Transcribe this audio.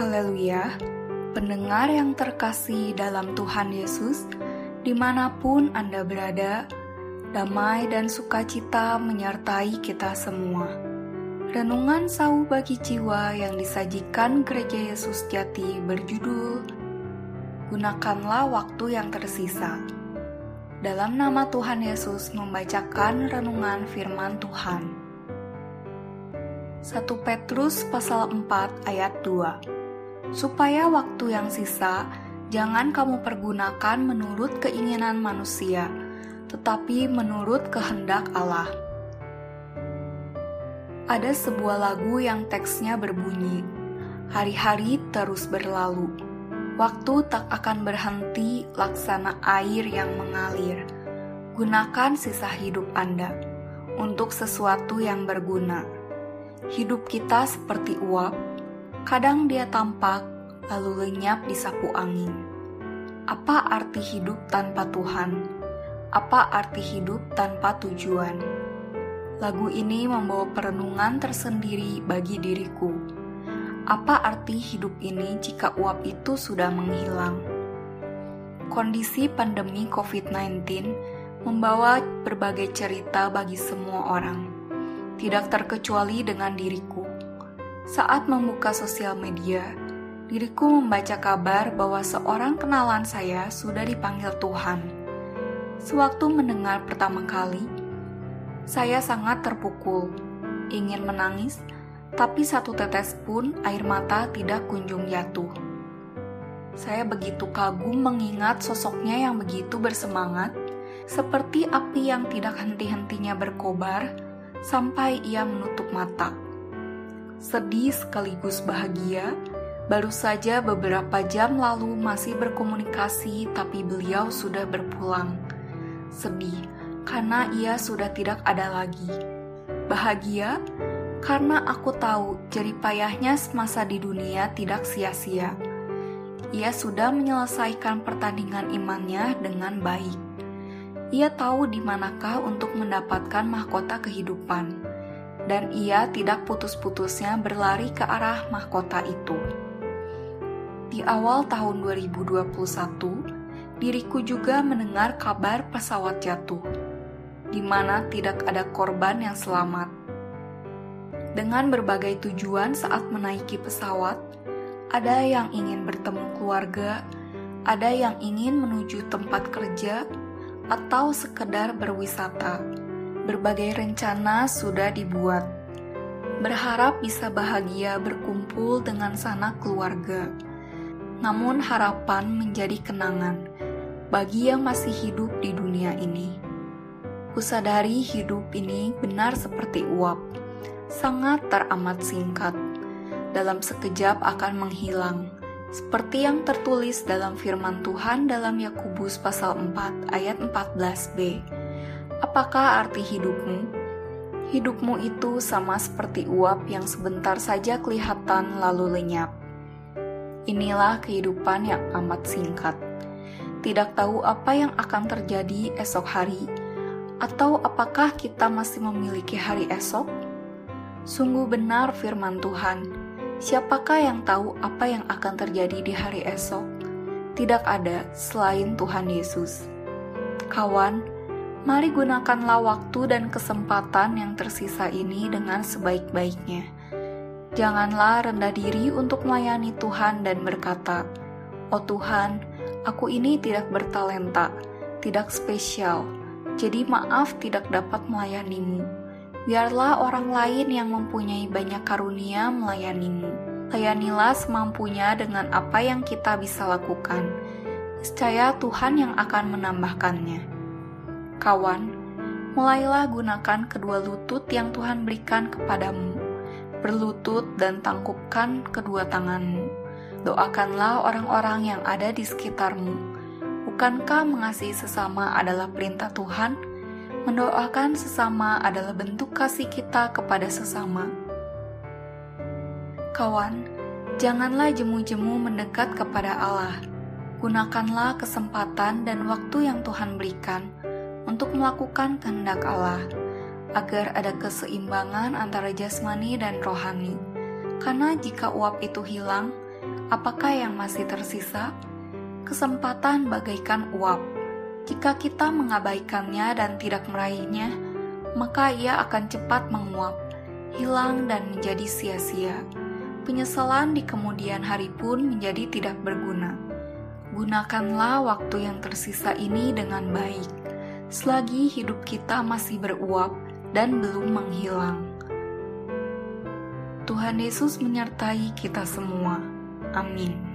Haleluya, pendengar yang terkasih dalam Tuhan Yesus, di mana pun Anda berada, damai dan sukacita menyertai kita semua. Renungan sau bagi jiwa yang disajikan Gereja Yesus Jati berjudul Gunakanlah waktu yang tersisa. Dalam nama Tuhan Yesus membacakan renungan firman Tuhan. 1 Petrus pasal 4 ayat 2 Supaya waktu yang sisa jangan kamu pergunakan menurut keinginan manusia, tetapi menurut kehendak Allah. Ada sebuah lagu yang teksnya berbunyi, Hari-hari terus berlalu, waktu tak akan berhenti laksana air yang mengalir. Gunakan sisa hidup Anda untuk sesuatu yang berguna Hidup kita seperti uap, kadang dia tampak lalu lenyap di sapu angin. Apa arti hidup tanpa Tuhan? Apa arti hidup tanpa tujuan? Lagu ini membawa perenungan tersendiri bagi diriku. Apa arti hidup ini jika uap itu sudah menghilang? Kondisi pandemi COVID-19 membawa berbagai cerita bagi semua orang tidak terkecuali dengan diriku. Saat membuka sosial media, diriku membaca kabar bahwa seorang kenalan saya sudah dipanggil Tuhan. Sewaktu mendengar pertama kali, saya sangat terpukul, ingin menangis, tapi satu tetes pun air mata tidak kunjung jatuh. Saya begitu kagum mengingat sosoknya yang begitu bersemangat, seperti api yang tidak henti-hentinya berkobar sampai ia menutup mata. Sedih sekaligus bahagia, baru saja beberapa jam lalu masih berkomunikasi, tapi beliau sudah berpulang. Sedih karena ia sudah tidak ada lagi. Bahagia karena aku tahu jeripayahnya semasa di dunia tidak sia-sia. Ia sudah menyelesaikan pertandingan imannya dengan baik. Ia tahu di manakah untuk mendapatkan mahkota kehidupan, dan ia tidak putus-putusnya berlari ke arah mahkota itu. Di awal tahun 2021, diriku juga mendengar kabar pesawat jatuh, di mana tidak ada korban yang selamat. Dengan berbagai tujuan saat menaiki pesawat, ada yang ingin bertemu keluarga, ada yang ingin menuju tempat kerja, atau sekedar berwisata. Berbagai rencana sudah dibuat. Berharap bisa bahagia berkumpul dengan sanak keluarga. Namun harapan menjadi kenangan bagi yang masih hidup di dunia ini. Kusadari hidup ini benar seperti uap, sangat teramat singkat. Dalam sekejap akan menghilang seperti yang tertulis dalam firman Tuhan dalam Yakobus pasal 4 ayat 14b. Apakah arti hidupmu? Hidupmu itu sama seperti uap yang sebentar saja kelihatan lalu lenyap. Inilah kehidupan yang amat singkat. Tidak tahu apa yang akan terjadi esok hari, atau apakah kita masih memiliki hari esok? Sungguh benar firman Tuhan Siapakah yang tahu apa yang akan terjadi di hari esok? Tidak ada selain Tuhan Yesus. Kawan, mari gunakanlah waktu dan kesempatan yang tersisa ini dengan sebaik-baiknya. Janganlah rendah diri untuk melayani Tuhan dan berkata, "Oh Tuhan, aku ini tidak bertalenta, tidak spesial, jadi maaf tidak dapat melayanimu." biarlah orang lain yang mempunyai banyak karunia melayanimu. Layanilah semampunya dengan apa yang kita bisa lakukan. Niscaya Tuhan yang akan menambahkannya. Kawan, mulailah gunakan kedua lutut yang Tuhan berikan kepadamu. Berlutut dan tangkupkan kedua tanganmu. Doakanlah orang-orang yang ada di sekitarmu. Bukankah mengasihi sesama adalah perintah Tuhan? mendoakan sesama adalah bentuk kasih kita kepada sesama. Kawan, janganlah jemu-jemu mendekat kepada Allah. Gunakanlah kesempatan dan waktu yang Tuhan berikan untuk melakukan kehendak Allah, agar ada keseimbangan antara jasmani dan rohani. Karena jika uap itu hilang, Apakah yang masih tersisa? Kesempatan bagaikan uap. Jika kita mengabaikannya dan tidak meraihnya, maka ia akan cepat menguap, hilang, dan menjadi sia-sia. Penyesalan di kemudian hari pun menjadi tidak berguna. Gunakanlah waktu yang tersisa ini dengan baik, selagi hidup kita masih beruap dan belum menghilang. Tuhan Yesus menyertai kita semua. Amin.